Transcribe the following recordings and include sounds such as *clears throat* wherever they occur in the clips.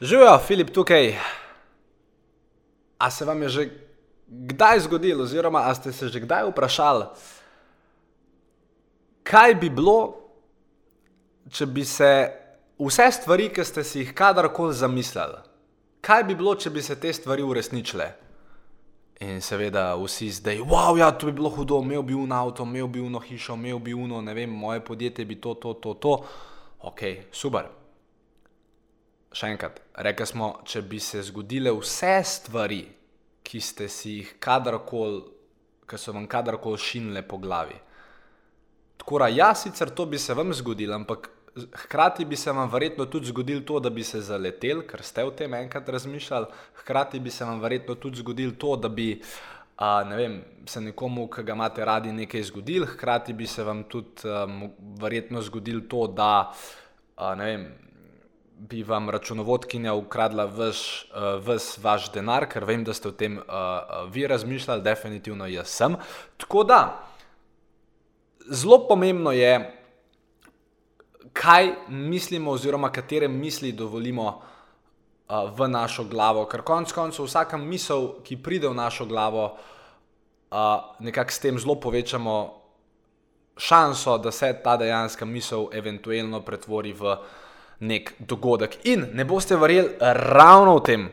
Živijo, Filip tukaj. A se vam je že kdaj zgodilo, oziroma a ste se že kdaj vprašali, kaj bi bilo, če bi se vse stvari, ki ste si jih kadarkoli zamislili, kaj bi bilo, če bi se te stvari uresničile? In seveda vsi zdaj, wow, ja, to bi bilo hudo, imel bi uno avto, imel bi uno hišo, imel bi uno, ne vem, moje podjetje bi to, to, to, to. Ok, super. Še enkrat, rekli smo, če bi se zgodile vse stvari, ki ste si jih kadarkoli, ki so vam kadarkoli šinile po glavi. Tako da, ja, sicer to bi se vam zgodilo, ampak hkrati bi se vam verjetno tudi zgodilo to, da bi se zaletel, ker ste o tem enkrat razmišljali, hkrati bi se vam verjetno tudi zgodilo to, da bi. Uh, ne vem, se nekomu, ki ga imate radi, nekaj zgodil, hkrati bi se vam tudi um, verjetno zgodilo to, da uh, vem, bi vam računovodkinja ukradla vš, uh, vaš denar, ker vem, da ste o tem uh, uh, vi razmišljali, definitivno jaz sem. Tako da, zelo pomembno je, kaj mislimo, oziroma katere misli dovolimo uh, v našo glavo. Ker konec koncev vsaka misel, ki pride v našo glavo, uh, nekako s tem zelo povečamo šanso, da se ta dejanska misel eventualno pretvori v nek dogodek. In ne boste verjeli, ravno o tem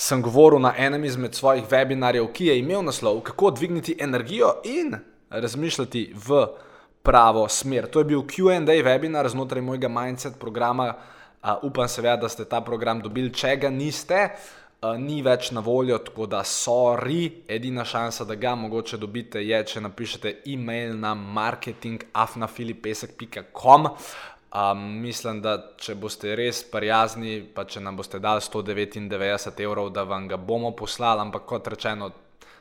sem govoril na enem izmed svojih webinarjev, ki je imel naslov Kako dvigniti energijo in razmišljati v pravo smer. To je bil QA webinar znotraj mojega Mindset programa. Uh, upam seveda, da ste ta program dobili, če ga niste. Uh, ni več na voljo, tako da sorry, edina šansa, da ga mogoče dobite, je, če napišete e-mail na marketingafnafilipesek.com. Um, mislim, da če boste res prijazni, pa če nam boste dali 199 evrov, da vam ga bomo poslali, ampak kot rečeno,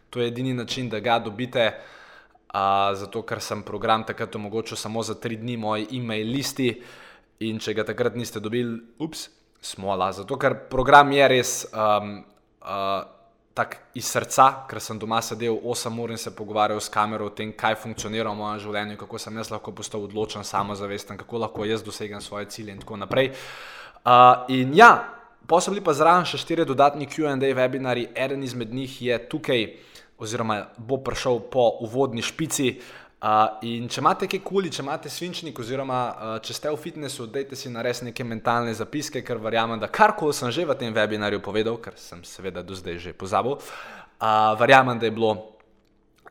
to je edini način, da ga dobite uh, zato ker sem program takrat omogočil samo za tri dni moji e-mail listi in če ga takrat niste dobili, ups, smola. Zato ker program je res um, uh, tak iz srca, ker sem doma sedel 8 ur in se pogovarjal s kamero o tem, kaj funkcionira v mojem življenju, kako sem jaz lahko postal odločen, samozavesten, kako lahko jaz dosegam svoje cilje in tako naprej. Uh, in ja, posebej pa zraven še štiri dodatni QA webinari, eden izmed njih je tukaj oziroma bo prišel po uvodni špici. Uh, in če imate kaj kuli, če imate svinčnik, oziroma uh, če ste v fitnessu, dajte si narediti neke mentalne zapiske, ker verjamem, da karkoli sem že v tem webinarju povedal, ker sem seveda do zdaj že pozabil, uh, verjamem, da je bilo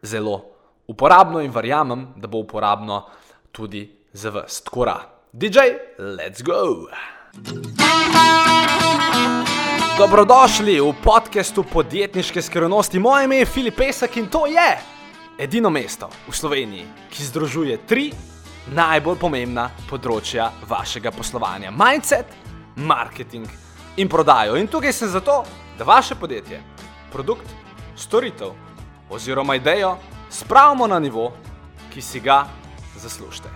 zelo uporabno in verjamem, da bo uporabno tudi za vas. Tako da, DJ, let's go! Dobrodošli v podkastu podjetniške skrivnosti. Moje ime je Filip Pesek in to je edino mesto v Sloveniji, ki združuje tri najbolj pomembna področja vašega poslovanja: mindset, marketing in prodajo. In tukaj sem zato, da vaše podjetje, produkt, storitev oziroma idejo spravimo na nivo, ki si ga zaslužite.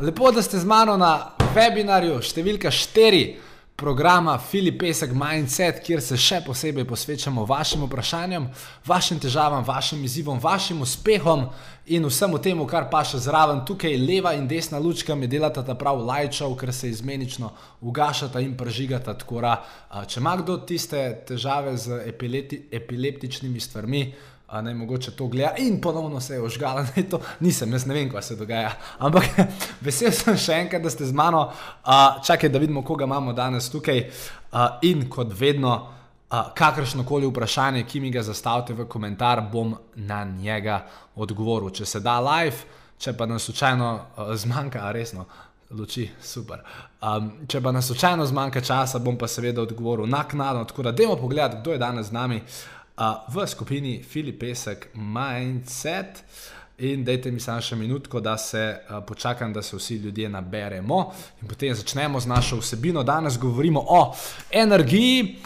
Lepo, da ste z mano na webinarju številka 4 programa Filip Pesek Mindset, kjer se še posebej posvečamo vašim vprašanjem, vašim težavam, vašim izzivom, vašim uspehom in vsemu temu, kar pa še zraven. Tukaj leva in desna lučka mi delata ta prav lajčov, ker se izmenično ugašata in prežigata. Tkora, če ima kdo tiste težave z epileptičnimi stvarmi, a ne mogoče to gleda in ponovno se je ožgala, *laughs* je to nisem, jaz ne vem, kaj se dogaja. Ampak *laughs* vesel sem še enkrat, da ste z mano. Uh, čakaj, da vidimo, koga imamo danes tukaj. Uh, in kot vedno, uh, kakršno koli vprašanje, ki mi ga zastavite v komentar, bom na njega odgovoril. Če se da live, če pa nas slučajno uh, zmanjka, resno. Luči, super. Um, če pa nas slučajno zmanjka časa, bom pa seveda odgovoril naknadno. Tako da, dajmo pogledati, kdo je danes z nami. Uh, v skupini Filip Pesek Mindset. In dajte mi samo še minutko, da se uh, počakam, da se vsi ljudje naberemo in potem začnemo z našo vsebino. Danes govorimo o energiji,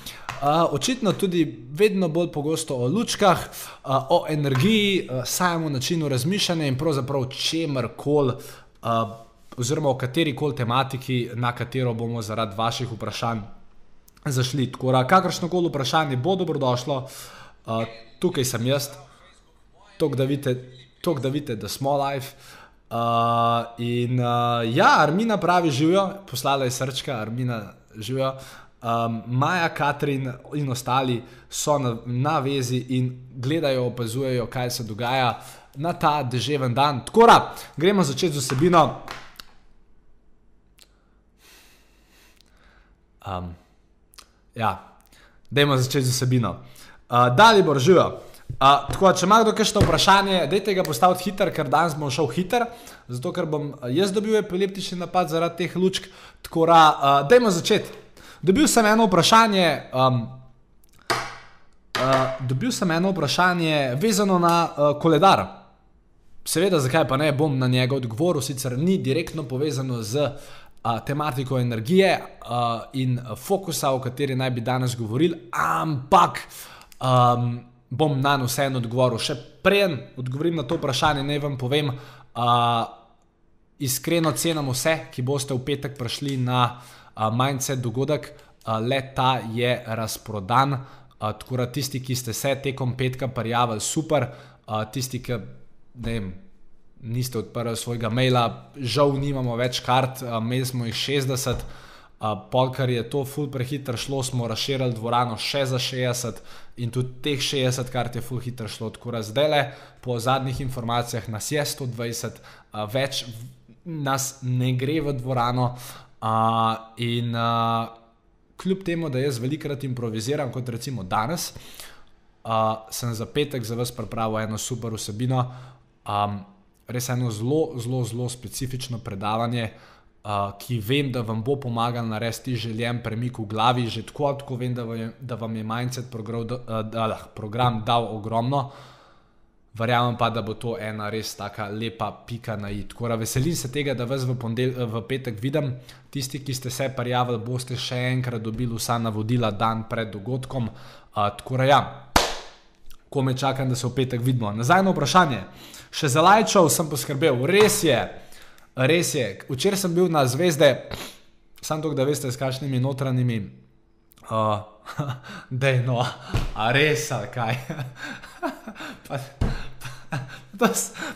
uh, očitno tudi vedno bolj pogosto o lučkah, uh, o energiji, samemu načinu razmišljanja in pravzaprav čemer koli, oziroma o kateri koli tematiki, na katero bomo zaradi vaših vprašanj zašli. Tako da, kakršno koli vprašanje bo dobrodošlo. Uh, tukaj sem jaz, tako da vidite, tok, da, vidite da smo live. Uh, in uh, ja, Armina pravi, živijo, poslala je srčka, Armina živijo. Um, Maja, Katrin in ostali so na, na vezi in gledajo, opazujejo, kaj se dogaja na ta deževen dan. Tako da, gremo začeti z osebino. Um, ja, dajmo začeti z osebino. Uh, Dalibor, živijo. Uh, tako, če ima kdo kakšno vprašanje, dajte ga postaviti hiter, ker danes bom šel hiter, zato ker bom jaz dobil epileptični napad zaradi teh lučk. Tako da, uh, dajmo začeti. Dobil sem eno vprašanje, um, uh, dobil sem eno vprašanje vezano na uh, koledar. Seveda, zakaj pa ne bom na njega odgovoril, sicer ni direktno povezano z uh, tematiko energije uh, in fokusa, o kateri naj bi danes govorili, ampak um, bom na njo vseeno odgovoril. Še preden odgovorim na to vprašanje, naj vam povem, uh, iskreno cenim vse, ki boste v petek prišli na uh, Mindset dogodek, uh, le ta je razprodan. Uh, tako da tisti, ki ste se tekom petka prijavili, super, uh, tisti, ki ne vem. Niste odprli svojega maila, žal nimamo več kart, imeli smo jih 60, polkar je to ful prehitro šlo, smo razširili dvorano še za 60 in tudi teh 60 kart je ful hitro šlo. Tako da zdaj le po zadnjih informacijah nas je 120, več nas ne gre v dvorano in kljub temu, da jaz velikrat improviziram, kot recimo danes, sem za petek za vas pripravil eno super vsebino. Um, res eno zelo, zelo, zelo specifično predavanje, uh, ki vem, da vam bo pomagalo narediti željen premik v glavi, že tako, tako vem, da vam je, da vam je Mindset program, da, da, program dal ogromno. Verjamem pa, da bo to ena res tako lepa pika na i. Tako da veselim se tega, da vas v, pondel, v petek vidim. Tisti, ki ste se prijavili, boste še enkrat dobili vsa navodila dan pred dogodkom. Uh, tako da ja, ko me čakam, da se v petek vidimo. Nazaj na vprašanje. Še za lajčev sem poskrbel, res je, res je. Včeraj sem bil na zvezde, samo to, da veste, s kakšnimi notranjimi. Uh, da je no, a res, ali kaj. pa, *laughs* pa, pa,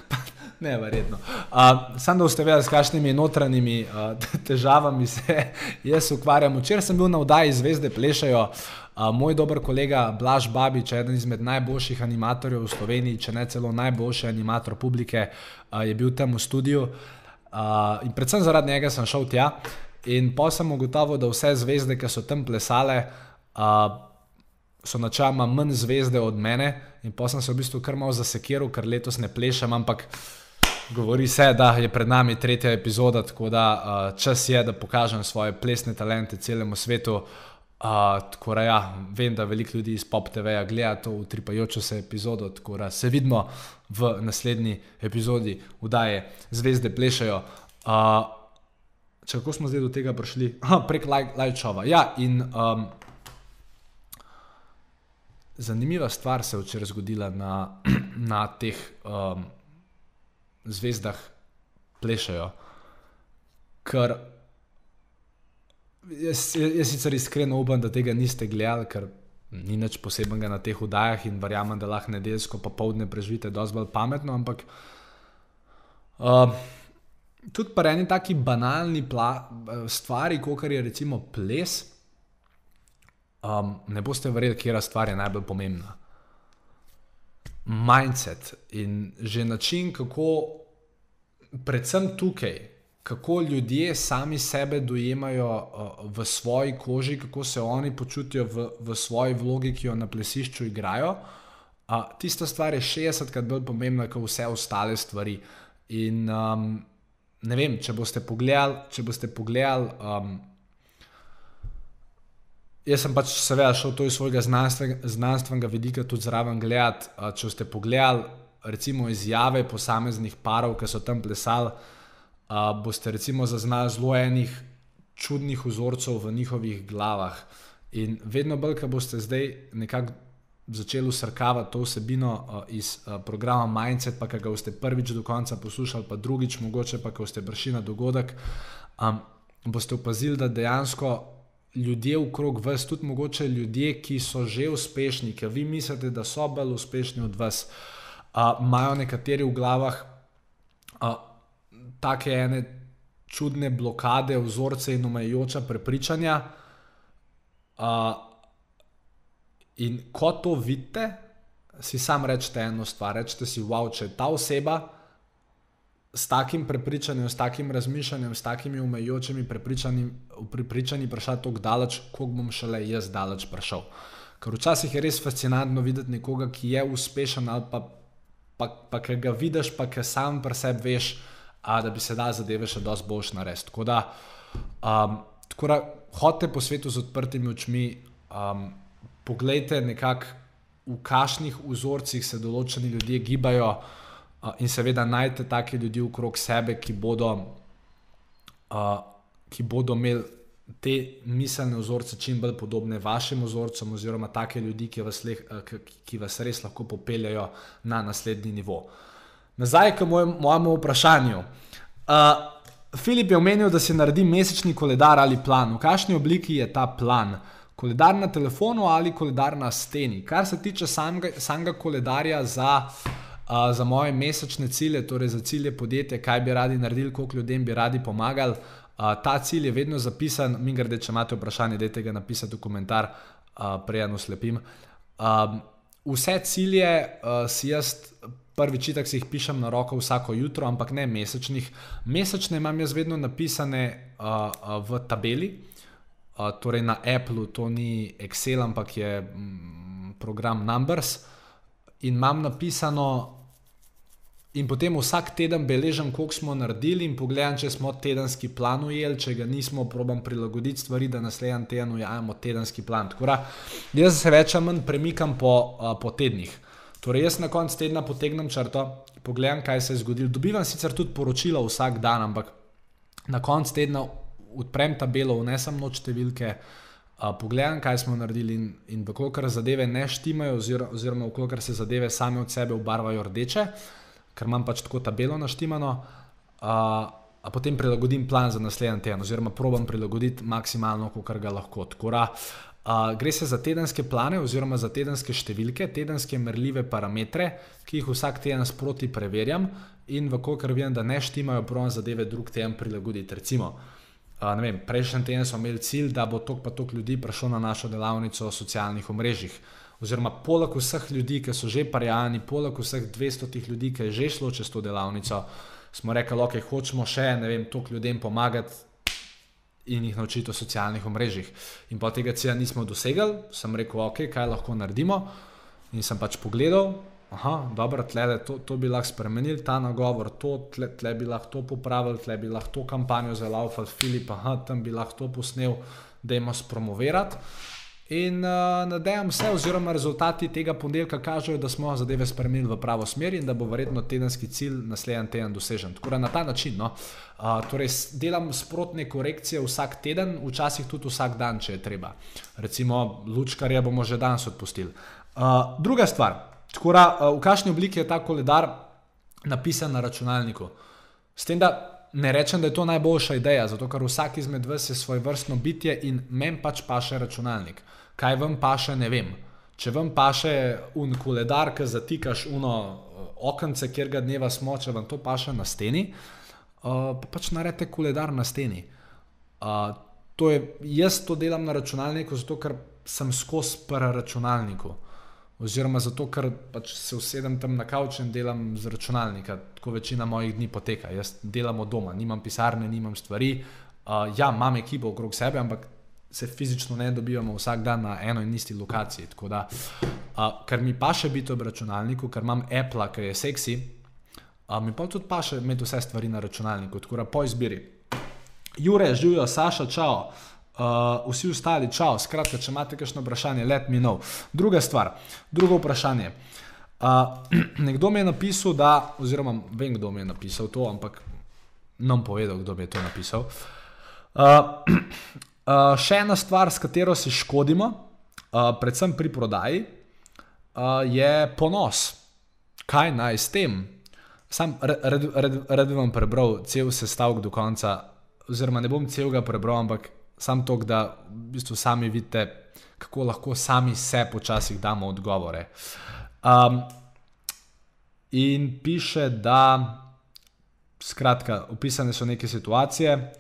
pa, ne, verjetno. Uh, sam da boste vedeli, s kakšnimi notranjimi uh, *laughs* težavami se jaz ukvarjam. Včeraj sem bil na vdaji zvezde plešajo. Uh, moj dober kolega Blaž Babič, eden izmed najboljših animatorjev v Sloveniji, če ne celo najboljši animator publike, uh, je bil tam v studiu. Uh, in predvsem zaradi njega sem šel tja. In pa sem ugotovil, da vse zvezde, ki so tam plesale, uh, so načeloma manj zvezde od mene. In pa sem se v bistvu kar mal zasekiral, ker letos ne plešem, ampak govori se, da je pred nami tretja epizoda, tako da uh, čas je, da pokažem svoje plesne talente celemu svetu. Uh, tako da, ja, vem, da veliko ljudi iz Pop TV-ja gleda to utripajočo se epizodo, tako da se vidimo v naslednji epizodi, vdaje Zvezde plešajo. Uh, če kako smo zdaj do tega prišli? *laughs* Aha, prek Lajčova. Ja, in um, zanimiva stvar se je včeraj zgodila na, *clears throat* na teh um, zvezdah plešajo. Ker Jaz, jaz sicer iskreno upam, da tega niste gledali, ker ni nič posebnega na teh vdajah in verjamem, da lahko nedeljsko popoldne preživite dosti bolj pametno. Ampak uh, tudi pa eni taki banalni pla, stvari, kot je recimo ples, um, ne boste verjeli, je stvar najbolj pomembna. Mindset in že način, kako, predvsem tukaj, kako ljudje sami sebe dojemajo uh, v svoji koži, kako se oni počutijo v, v svoji vlogi, ki jo na plesišču igrajo. Uh, tista stvar je 60krat bolj pomembna kot vse ostale stvari. In um, ne vem, če boste pogledali, če boste pogledali. Um, Jaz sem pač seveda šel to iz svojega znanstvenega, znanstvenega vidika tudi zraven gledati. Če ste pogledali, recimo, izjave posameznih parov, ki so tam plesali, uh, boste recimo zaznali zelo enih čudnih vzorcev v njihovih glavah. In vedno bolj, ko boste zdaj nekako začeli usrkavati to vsebino iz programa Mindset, pa ga boste prvič do konca poslušali, pa drugič, mogoče pa, ko ste prišli na dogodek, um, boste opazili, da dejansko. Ljudje v krog vas, tudi mogoče ljudje, ki so že uspešni, ki vi mislite, da so bolj uspešni od vas, imajo uh, nekateri v glavah uh, take ene čudne blokade, vzorce in omejujoča prepričanja. Uh, in ko to vidite, si sam rečete eno stvar, rečete si, wow, če ta oseba s takim prepričanjem, s takim razmišljanjem, s takimi omejujočimi prepričanji prišla tako daleč, kot bom šele jaz daleč prišel. Ker včasih je res fascinantno videti nekoga, ki je uspešen ali pa, pa, pa ki ga vidiš, pa ki sam pri sebi veš, a, da bi se da zadeve še dosti boljš narediti. Tako da, um, tako da hodite po svetu z odprtimi očmi, um, poglejte nekako, v kakšnih vzorcih se določeni ljudje gibajo in seveda najte take ljudi okrog sebe, ki bodo, uh, ki bodo imeli te miselne vzorce čim bolj podobne vašim vzorcem, oziroma take ljudi, ki vas, leh, ki, ki vas res lahko popeljajo na naslednji nivo. Nazaj k mojem, mojemu vprašanju. Uh, Filip je omenil, da si naredi mesečni koledar ali plan. V kakšni obliki je ta plan? Koledar na telefonu ali koledar na steni. Kar se tiče samega, samega koledarja za za moje mesečne cilje, torej za cilje podjetja, kaj bi radi naredili, koliko ljudem bi radi pomagali. Uh, ta cilj je vedno zapisan, mi grede, če imate vprašanje, dajte ga napisati v komentar, uh, prejano slepim. Um, vse cilje uh, si jaz prvi čitak si jih pišem na roko vsako jutro, ampak ne mesečnih. Mesečne imam jaz vedno napisane uh, uh, v tabeli, uh, torej na Apple, to ni Excel, ampak je mm, program Numbers in imam napisano, in potem vsak teden beležim, koliko smo naredili, in pogledam, če smo tedenski plan ujeli, če ga nismo, probam prilagoditi stvari, da naslednji teden ujamemo tedenski plan. Tako, jaz se več ali manj premikam po, uh, po tednih. Torej, jaz na koncu tedna potegnem črto, pogledam, kaj se je zgodilo. Dobivam sicer tudi poročila vsak dan, ampak na koncu tedna odprem tabelo, vnesem noč številke pogledam, kaj smo naredili, in, in vkolikor zadeve ne štimajo, oziroma, oziroma vkolikor se zadeve same od sebe obarvajo rdeče, ker imam pač tako tabelo naštimano, a, a potem prilagodim plan za naslednji teden, oziroma probam prilagoditi maksimalno, kar ga lahko. Tkora, a, gre se za tedenske plane, oziroma za tedenske številke, tedenske merljive parametre, ki jih vsak teden sproti preverjam, in vkolikor vem, da ne štimajo, probam zadeve drug teden prilagoditi. Recimo, vem, prejšnji teden smo imeli cilj, da bo tok pa tok ljudi prišlo na našo delavnico o socialnih omrežjih. Oziroma, poleg vseh ljudi, ki so že parijani, poleg vseh 200 ljudi, ki je že šlo čez to delavnico, smo rekli, okay, hočemo še vem, toliko ljudem pomagati in jih naučiti o socialnih omrežjih. In pa tega cilja nismo dosegli, sem rekel, ok, kaj lahko naredimo. In sem pač pogledal, Aha, dobro, tle, to, to bi lahko spremenili, ta nagovor, to, tle, tle bi lahko to popravili, tle bi lahko to kampanjo za Laufal Filip, aha, tam bi lahko to posnel, da jim spromovirati. In uh, nadejam se, oziroma rezultati tega ponedeljka kažejo, da smo zadeve spremenili v pravo smer in da bo verjetno tedenski cilj naslednji teden dosežen. Tako da na ta način, no, uh, torej delam sprotne korekcije vsak teden, včasih tudi vsak dan, če je treba. Recimo, lučkarja bomo že danes odpustili. Uh, druga stvar, Tako da, eh, v kakšni obliki je ta koledar napisan na računalniku? S tem, da ne rečem, da je to najboljša ideja, zato ker vsak izmed vas je svoj vrstno bitje in meni pač paše računalnik. Kaj vam paše, ne vem. Če vam paše un koledar, ki zatikaš uno eh, okence, kjer ga dneva smo, če vam to paše na steni, uh, pa pač naredite koledar na steni. Uh, to je, jaz to delam na računalniku, zato ker sem skozi pri računalniku. Oziroma zato, ker pač se usedem tam na kavč in delam z računalnika, tako večina mojih dni poteka. Jaz delam od doma, nimam pisarne, nimam stvari. Uh, ja, imam ekipo okrog sebe, ampak se fizično ne dobivamo vsak dan na eno in isti lokaciji. Da, uh, ker mi pa še biti ob računalniku, ker imam Apple, ki je seksi, uh, mi pa tudi pa še imeti vse stvari na računalniku, tako da po izbiri. Jure, živijo, Saša, čau. Uh, vsi ostali, čau, skratka, če imate kakšno vprašanje, let me know. Druga stvar, drugo vprašanje. Uh, *clears throat* nekdo mi je napisal, da, oziroma vem, kdo mi je napisal to, ampak nam povedal, kdo mi je to napisal. Uh, *clears throat* še ena stvar, s katero si škodimo, uh, predvsem pri prodaji, uh, je ponos. Kaj naj s tem? Sam rad bi vam prebral cel sestavek do konca, oziroma ne bom celega prebral, ampak Sam to, da v bistvu sami vidite, kako lahko sami se počasi damo odgovore. Um, in piše, da skratka, opisane so neke situacije,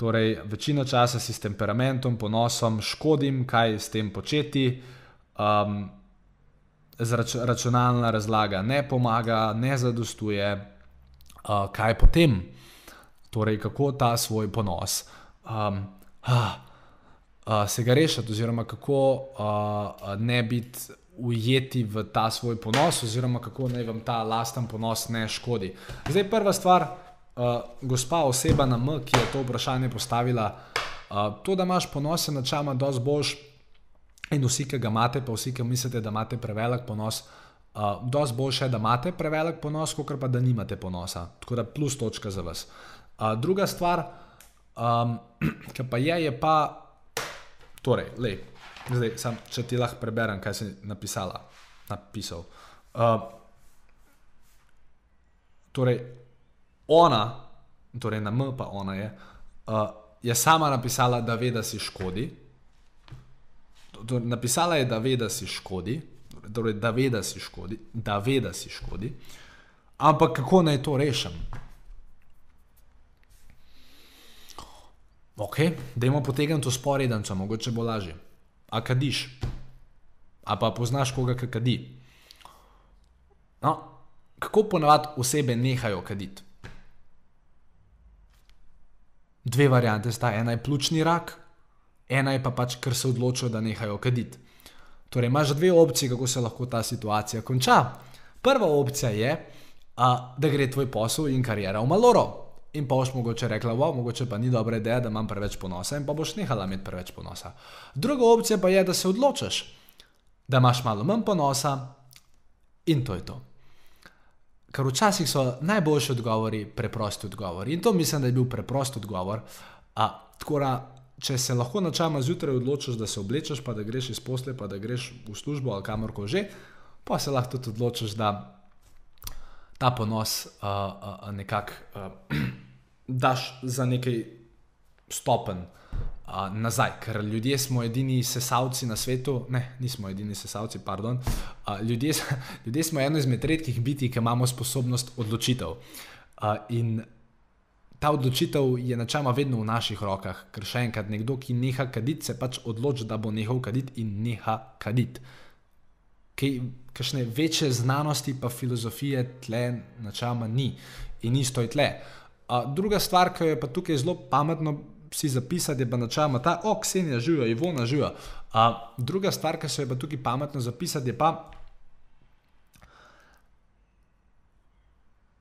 torej večino časa si s temperamentom, ponosom, škodim, kaj s tem početi. Um, rač, računalna razlaga ne pomaga, ne zadostuje, uh, kaj potem, torej kako ta svoj ponos. Um, ah, uh, se ga rešiti, oziroma kako uh, ne biti ujeti v ta svoj ponos, oziroma kako naj vam ta lasten ponos ne škodi. Zdaj, prva stvar, uh, gospa oseba na M, ki je to vprašanje postavila, uh, to, da imaš ponos, je načeloma dosti boljš. In vsi, ki ga imate, pa vsi, ki mislite, da imate prevelik ponos, uh, dosti boljše, da imate prevelik ponos, kot pa da nimate ponosa. Tako da plus točka za vas. Uh, druga stvar, *clears throat* um, ki pa je, je pa, torej, lej, Zdaj, sam, če ti lahko preberem, kaj si napisala, napisal. Uh, torej, ona, torej na M, pa ona je, uh, je sama napisala, da ve, da si škodi. Napisala je, da ve, da si škodi, torej, da ve, da si škodi, da ve, da si škodi. Ampak kako naj to rešim? Ok, dajmo potegniti to sporednico, mogoče bo lažje a kadiš, a pa poznaš koga, ki kadi. No, kako ponavadi osebe nehajo kaditi? Dve variante sta, ena je pljučni rak, ena je pa pač, ker se odločijo, da nehajo kaditi. Torej, imaš dve opcije, kako se lahko ta situacija konča. Prva opcija je, a, da gre tvoj posel in karijera v maloro in pa boš mogoče rekla, wow, mogoče pa ni dobra ideja, da imam preveč ponosa in pa boš nehala imeti preveč ponosa. Druga opcija pa je, da se odločiš, da imaš malo manj ponosa in to je to. Ker včasih so najboljši odgovori preprosti odgovori in to mislim, da je bil preprost odgovor. A, tako da, če se lahko načeloma zjutraj odločiš, da se oblečeš, pa da greš iz posle, pa da greš v službo ali kamorkoli že, pa se lahko tudi odločiš, da ta ponos uh, uh, nekako uh, *clears throat* daš za nekaj stopen uh, nazaj, ker ljudje smo edini sesalci na svetu, ne, nismo edini sesalci, pardon. Uh, ljudje, *laughs* ljudje smo eno izmed redkih biti, ki imamo sposobnost odločitev. Uh, in ta odločitev je načeloma vedno v naših rokah, ker še enkrat, nekdo, ki neha kaditi, se pač odloči, da bo nehal kaditi in neha kaditi kaj, kakšne večje znanosti, pa filozofije tle načeloma ni in isto je tle. A, druga stvar, ki je pa tukaj zelo pametno si zapisati, pa načeloma ta, o, Ksenija živijo, Ivona živijo. A, druga stvar, ki se je pa tukaj pametno zapisati, je pa,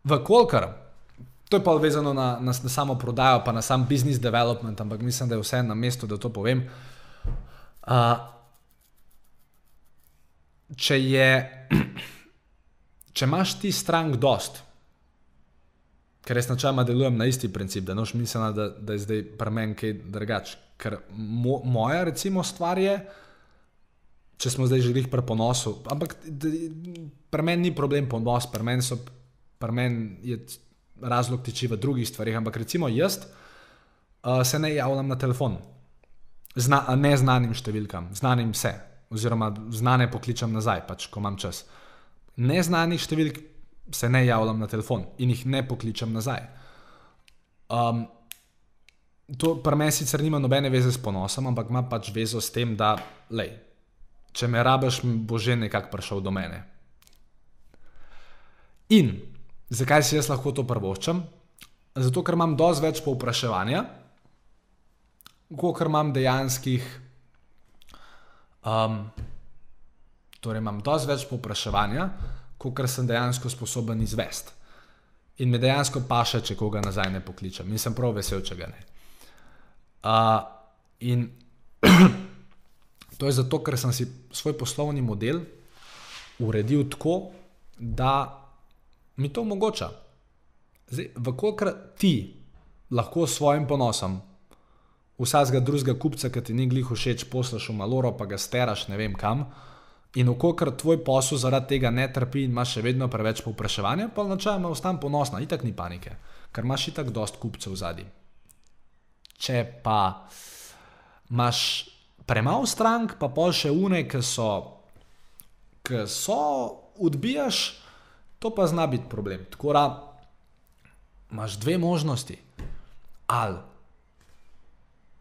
v kolkar. To je pa vezano na, na, na samo prodajo, pa na sam business development, ampak mislim, da je vse na mestu, da to povem. Uh, če je, *clears throat* če imaš ti strank dost, ker jaz načeloma delujem na isti princip, da noš mislila, da, da je zdaj pri meni kaj drugače. Ker mo, moja, recimo, stvar je, če smo zdaj že jih pri ponosu, ampak pri meni ni problem ponos, pri meni, meni je razlog tiči v drugih stvarih. Ampak recimo jaz uh, se ne javljam na telefon, Zna, neznanim številkam, znanim vse, oziroma znane pokličem nazaj, pač, ko imam čas. Neznanih številk se ne javljam na telefon in jih ne pokličem nazaj. Um, to pri meni sicer nima nobene veze s ponosom, ampak ima pač vezo s tem, da lej, če me rabiš, bo že nekako prišel do mene. In zakaj si jaz lahko to prvoščam? Zato, ker imam dosti več povpraševanja, kot imam dejanskih Um, torej, imam dosti več popraševanja, kot sem dejansko sposoben izvesti. In me dejansko paše, če koga nazaj ne pokličem. In sem prav vesel, če ga ne. Uh, in *clears throat* to je zato, ker sem si svoj poslovni model uredil tako, da mi to omogoča. Zdaj, vkolikor ti lahko s svojim ponosom vsakega drugega kupca, ki ti ni glih všeč, poslaš v maloro, pa ga steraš ne vem kam. In okokar tvoj posel zaradi tega ne trpi in imaš še vedno preveč povpraševanja, pa načeloma ostam ponosna, itak ni panike, ker imaš itak dost kupcev zadnji. Če pa imaš premalo strank, pa pol še une, ki so, ki so, odbijaš, to pa zna biti problem. Tako da imaš dve možnosti. Ali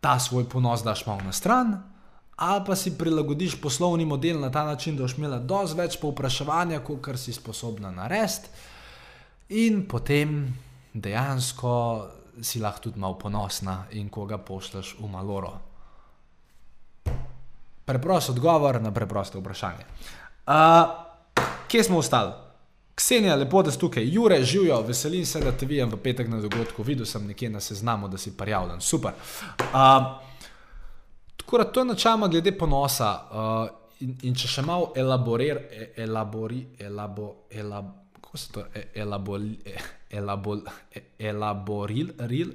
ta svoj ponos daš malo na stran, ali pa si prilagodiš poslovni model na ta način, da boš imela dosti več povpraševanja, kot kar si sposobna narediti, in potem dejansko si lahko tudi malo ponosna in koga pošleš v maloro. Preprost odgovor na preprosto vprašanje. Uh, kje smo ostali? Ksenija, lepo, da si tukaj, Jure, živijo, veselim se, da te vidim v petek na dogodku. Videl sem nekje na seznamu, da si prijavljen. Super. Uh, je načeloma glede ponosa. Uh, in, in če še malo elaborir, elabori, elabo, elab, kako se to e, elabori, e, elabol, elaboril, ril,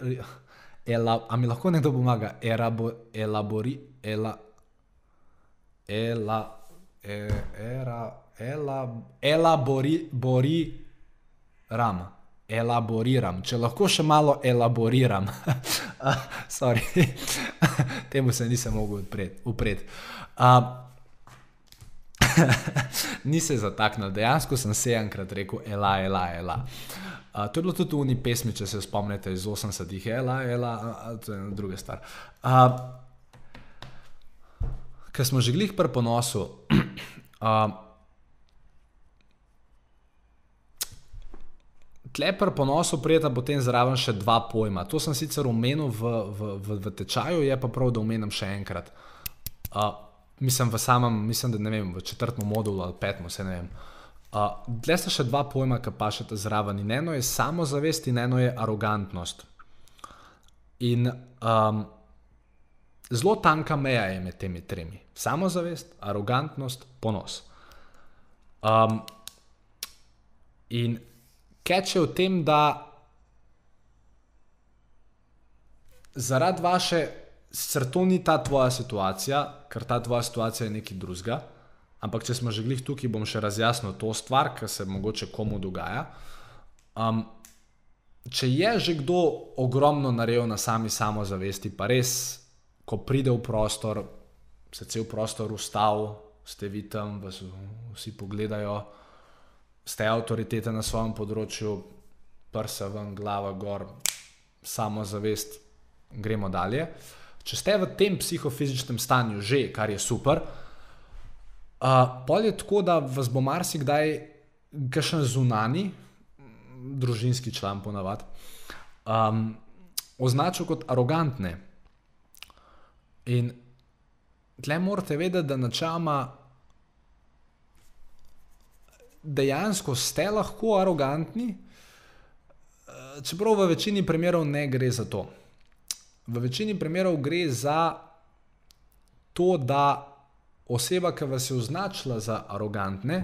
ela, a mi lahko nekdo pomaga, Erabo, elabori, ela, ela, era, ela, elabori, bori, ram. Elaboriram, če lahko še malo elaboriram. *laughs* Sorry, *laughs* temu se nisem mogel upreti. Uh, *laughs* Ni se zataknil, dejansko sem se enkrat rekel, ela, ela, ela. Uh, to je bilo tudi v uni pesmi, če se spomnite iz 80-ih, ela, ela, uh, to je ena druga stvar. Uh, Ker smo že glih pri ponosu. *clears throat* Uh, Tle pri ponosu prijeta potem zraven še dva pojma. To sem sicer omenil v, v, v, v tečaju, je pa prav, da omenim še enkrat. Uh, mislim, v samem, mislim, da ne vem, v četrtem modulu ali petem, vse ne vem. Uh, Dle sta še dva pojma, ki pa še ta zraven. In eno je samozavest, in eno je arogantnost. In um, zelo tanka meja je med temi tremi: samozavest, arogantnost, ponos. Um, in keče v tem, da zaradi vaše, sicer to ni ta tvoja situacija, ker ta tvoja situacija je nekaj drugega. Ampak, če smo že glih tukaj, bom še razjasnil to stvar, ki se mogoče komu dogaja. Um, če je že kdo ogromno naredil na sami samozavesti, pa res, ko pride v prostor, se cel prostor ustavi, ste vi tam, vas vsi pogledajo ste avtoritete na svojem področju, prsa ven, glava gor, samozavest, gremo dalje. Če ste v tem psihofizičnem stanju že, kar je super, uh, pol je tako, da vas bo marsikdaj kakšen zunani, družinski član ponavadi, um, označil kot arogantne. In tle morate vedeti, da načeloma dejansko ste lahko arogantni, eh, čeprav v večini primerov ne gre za to. V večini primerov gre za to, da oseba, ki vas je označila za arogantne,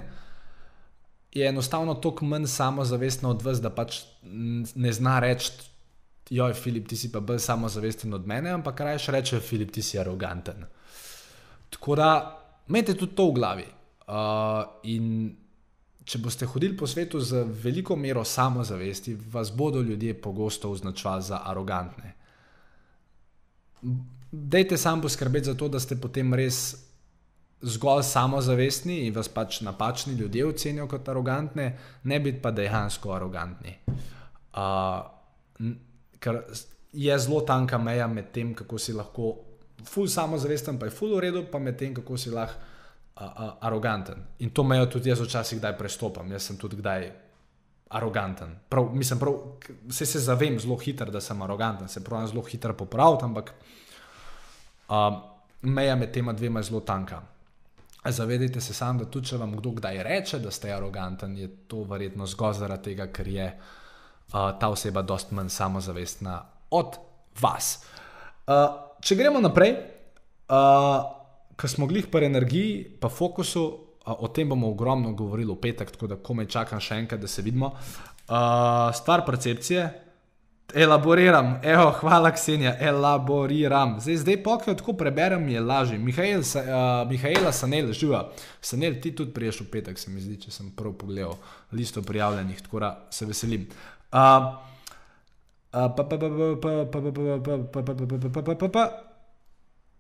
je enostavno toliko manj samozavestna od vas, da pač ne zna reči, joj, Filip, ti si pa bolj samozavesten od mene, ampak rajš reče, Filip, ti si aroganten. Tako da, imejte tudi to v glavi. Uh, in če boste hodili po svetu z veliko mero samozavesti, vas bodo ljudje pogosto označvali za arogantne. Dajte sam poskrbeti za to, da ste potem res zgolj samozavestni in vas pač napačni ljudje ocenijo kot arogantne, ne biti pa dejansko arogantni. Uh, ker je zelo tanka meja med tem, kako si lahko ful samozavesten, pa je ful v redu, pa med tem, kako si lahko uh, aroganten. In to mejo tudi jaz včasih kdaj prestopam, jaz sem tudi kdaj aroganten. Prav, mislim, prav, se, se zavem zelo hitro, da sem aroganten, se pravim zelo hitro popraviti, ampak uh, meja med tema dvema je zelo tanka. Zavedajte se sam, da tudi če vam kdo kdaj reče, da ste aroganten, je to verjetno zgolj zaradi tega, ker je uh, ta oseba dost manj samozavestna od vas. Uh, če gremo naprej, uh, ko smo glih pri energiji, pa fokusu, o tem bomo ogromno govorili v petek, tako da komaj čakam še enkrat, da se vidimo. Uh, stvar percepcije, elaboriram, evo, hvala, Ksenija, elaboriram. Zdaj, zdaj pokaj, tako preberem, je lažje. Mihajl, uh, Mihajla Sanel, živa. Sanel, ti tudi priješ v petek, se mi zdi, če sem prav pogledal listo prijavljenih, tako da se veselim. Uh, pa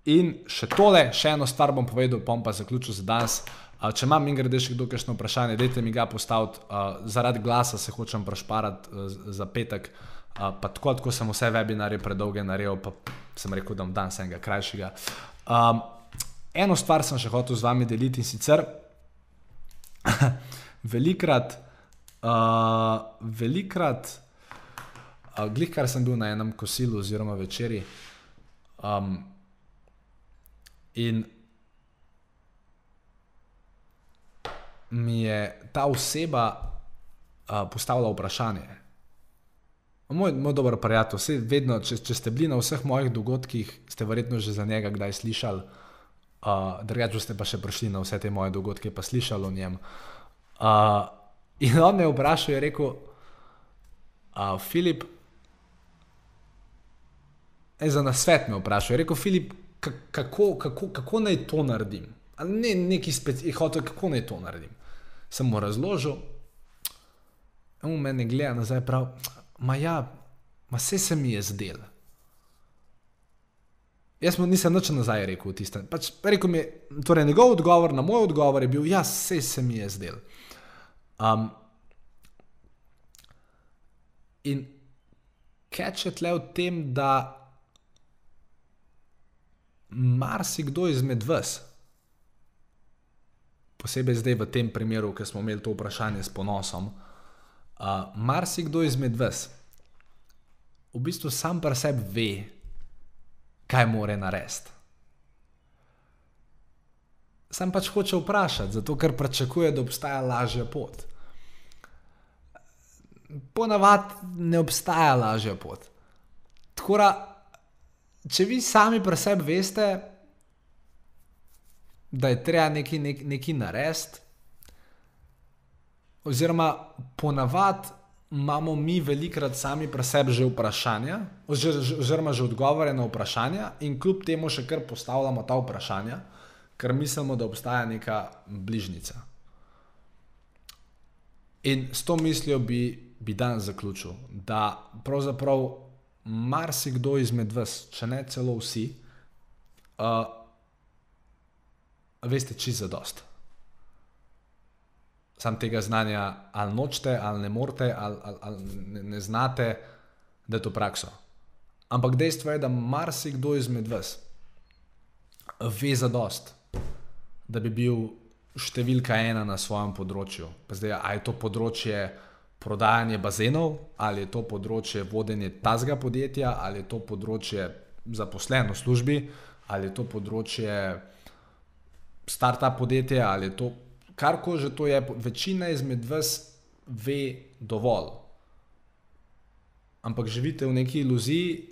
In še tole, še eno stvar bom povedal, bom pa zaključil za danes. Uh, če imam in grede še kdo kakšno vprašanje, dajte mi ga postaviti. Uh, zaradi glasa se hočem prešparati uh, za petek, Uh, pa tako, tako sem vse webinarje predolge naredil, pa sem rekel, da bom dan enega krajšega. Um, eno stvar sem še hotel z vami deliti in sicer *laughs* velikrat, uh, velikrat, uh, glih kar sem bil na enem kosilu oziroma večerji. Um, in mi je ta oseba uh, postavila vprašanje. Moj, moj dober prijatelj, vse vedno, če, če ste bili na vseh mojih dogodkih, ste verjetno že za njega kdaj slišali, uh, drugače ste pa še prišli na vse te moje dogodke, pa slišali o njem. Uh, in on me je vprašal, je rekel, uh, Filip, e, za nasvet me vprašal, je rekel, Filip, kako, kako, kako naj to naredim? Ne, neki specifični, kako naj to naredim. Sem mu razložil, in v meni gleda nazaj prav. Ma ja, ma vse se mi je zdel. Jaz mu nisem nič nazaj rekel, tistem. Pač rekel mi, torej njegov odgovor na moj odgovor je bil: Ja, vse se mi je zdel. Um, in keče tle v tem, da marsikdo izmed vas, posebej zdaj v tem primeru, ki smo imeli to vprašanje s ponosom, uh, marsikdo izmed vas v bistvu sam pri sebi ve, kaj more narediti. Sam pač hoče vprašati, zato ker pričakuje, da obstaja lažja pot. Ponavadi ne obstaja lažja pot. Tako da, če vi sami pri sebi veste, da je treba nekaj, nekaj, nekaj narediti, oziroma ponavadi imamo mi velikrat sami pri sebi že vprašanja, oziroma že odgovore na vprašanja, in kljub temu še kar postavljamo ta vprašanja, ker mislimo, da obstaja neka bližnica. In s to mislijo bi, bi dan zaključil, da pravzaprav marsikdo izmed vas, če ne celo vsi, uh, veste, čisto zadost sam tega znanja ali nočete, ali ne morete, ali, ali, ali ne, ne znate, da je to prakso. Ampak dejstvo je, da marsikdo izmed vas ve za dost, da bi bil številka ena na svojem področju. Pa zdaj, ali je to področje prodajanja bazenov, ali je to področje vodenja tazga podjetja, ali je to področje zaposleno v službi, ali je to področje start-up podjetja, ali je to kar ko že to je, večina izmed vas ve dovolj. Ampak živite v neki iluziji,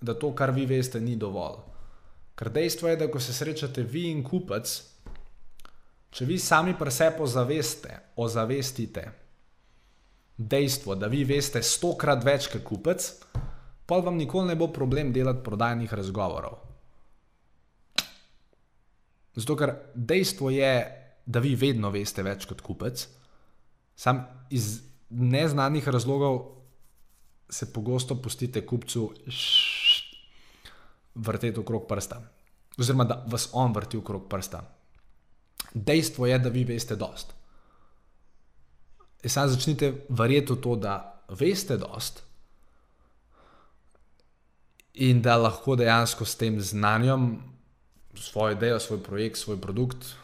da to, kar vi veste, ni dovolj. Ker dejstvo je, da ko se srečate vi in kupec, če vi sami pri sebi ozaveste, ozavestite dejstvo, da vi veste stokrat več kot kupec, pa vam nikoli ne bo problem delati prodajnih razgovorov. Zato, ker dejstvo je, da vi vedno veste več kot kupec. Sam iz neznanih razlogov se pogosto pustite kupcu vrteti okrog prsta, oziroma da vas on vrti okrog prsta. Dejstvo je, da vi veste dost. In sam začnite verjeti v to, da veste dost. In da lahko dejansko s tem znanjem, svojo idejo, svoj projekt, svoj produkt,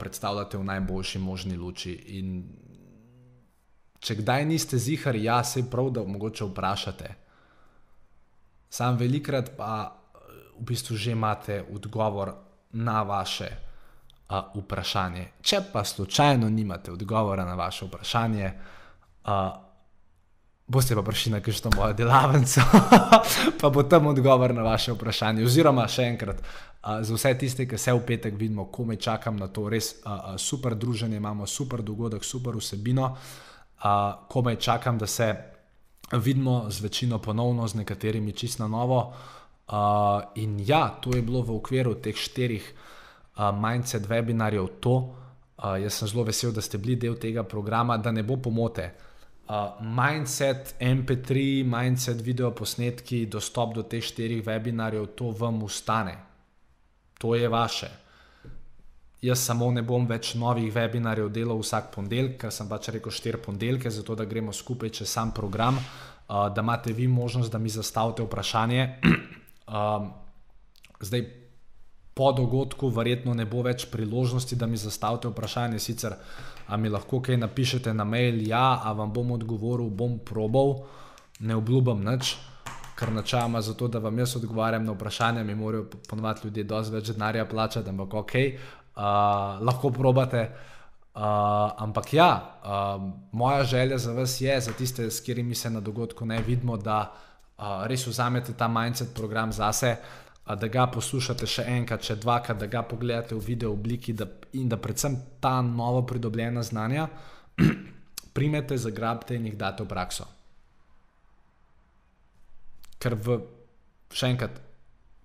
predstavljate v najboljši možni luči. In če kdaj niste zihari, ja, se prav, da mogoče vprašate. Sam velikrat pa v bistvu že imate odgovor na vaše a, vprašanje. Če pa slučajno nimate odgovora na vaše vprašanje, a, boste pa prišli na kakšno mojo delavnico, *laughs* pa bo tam odgovor na vaše vprašanje. Oziroma, še enkrat, uh, za vse tiste, ki se v petek vidimo, ko me čakam na to res uh, uh, super druženje, imamo super dogodek, super vsebino, uh, ko me čakam, da se vidimo z večino ponovno, z nekaterimi čist na novo. Uh, in ja, to je bilo v okviru teh štirih uh, mindset webinarjev to. Uh, jaz sem zelo vesel, da ste bili del tega programa, da ne bo pomote uh, mindset, MP3, mindset, video posnetki, dostop do teh štirih webinarjev, to vam ustane, to je vaše. Jaz samo ne bom več novih webinarjev delal vsak ponedeljek, ker sem pač rekel štiri ponedeljke, zato da gremo skupaj čez sam program. uh, da imate vi možnost, da mi zastavite vprašanje. *clears throat* um, zdaj, po dogodku, verjetno ne bo več priložnosti, da mi zastavite vprašanje, sicer a mi lahko kaj napišete na mail, ja, a vam bom odgovoril, bom probal, ne obljubim nič. Ker načeloma za to, da vam jaz odgovarjam na vprašanje, mi morajo ponovadi ljudje dosti več denarja plačati, ampak ok, uh, lahko probate. Uh, ampak ja, uh, moja želja za vas je, za tiste, s katerimi se na dogodku ne vidimo, da uh, res vzamete ta mindset program zase, uh, da ga poslušate še enkrat, še dvakrat, da ga pogledate v video obliki da, in da predvsem ta novo pridobljena znanja *clears throat* primete, zagrabite in jih date v prakso. Ker v, še enkrat,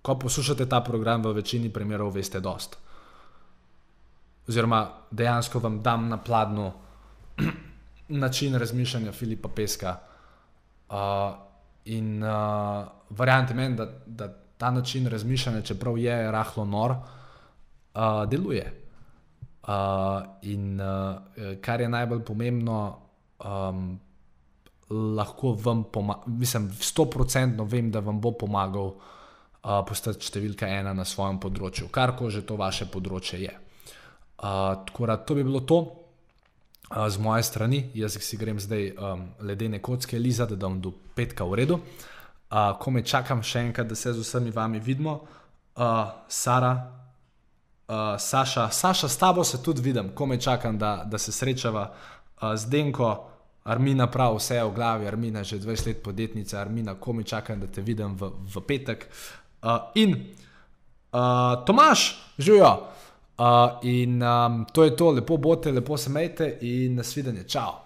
ko poslušate ta program, v večini primerov veste dost oziroma dejansko vam dam na pladnju *clears throat* način razmišljanja Filipa Peska. Uh, in uh, variante meni, da, da ta način razmišljanja, čeprav je rahlo nor, uh, deluje. Uh, in uh, kar je najbolj pomembno, um, lahko vam pomagam, mislim, sto procentno vem, da vam bo pomagal uh, postati številka ena na svojem področju, kar ko že to vaše področje je tako da to bi bilo to uh, z moje strani. Jaz si grem zdaj um, ledene kocke lizati, da bom do petka v redu. Uh, ko me čakam še enkrat, da se z vsemi vami vidimo, uh, Sara, uh, Saša, Saša, s tabo se tudi vidim, ko me čakam, da, da se srečava uh, z Denko. Armina, prav vse je v glavi, Armina že 20 let podjetnica, Armina, ko mi čakam, da te vidim v, v petek. Uh, in uh, Tomaš, živijo. Uh, in um, to je to, lepo bote, lepo se majte in nasvidenje, čau.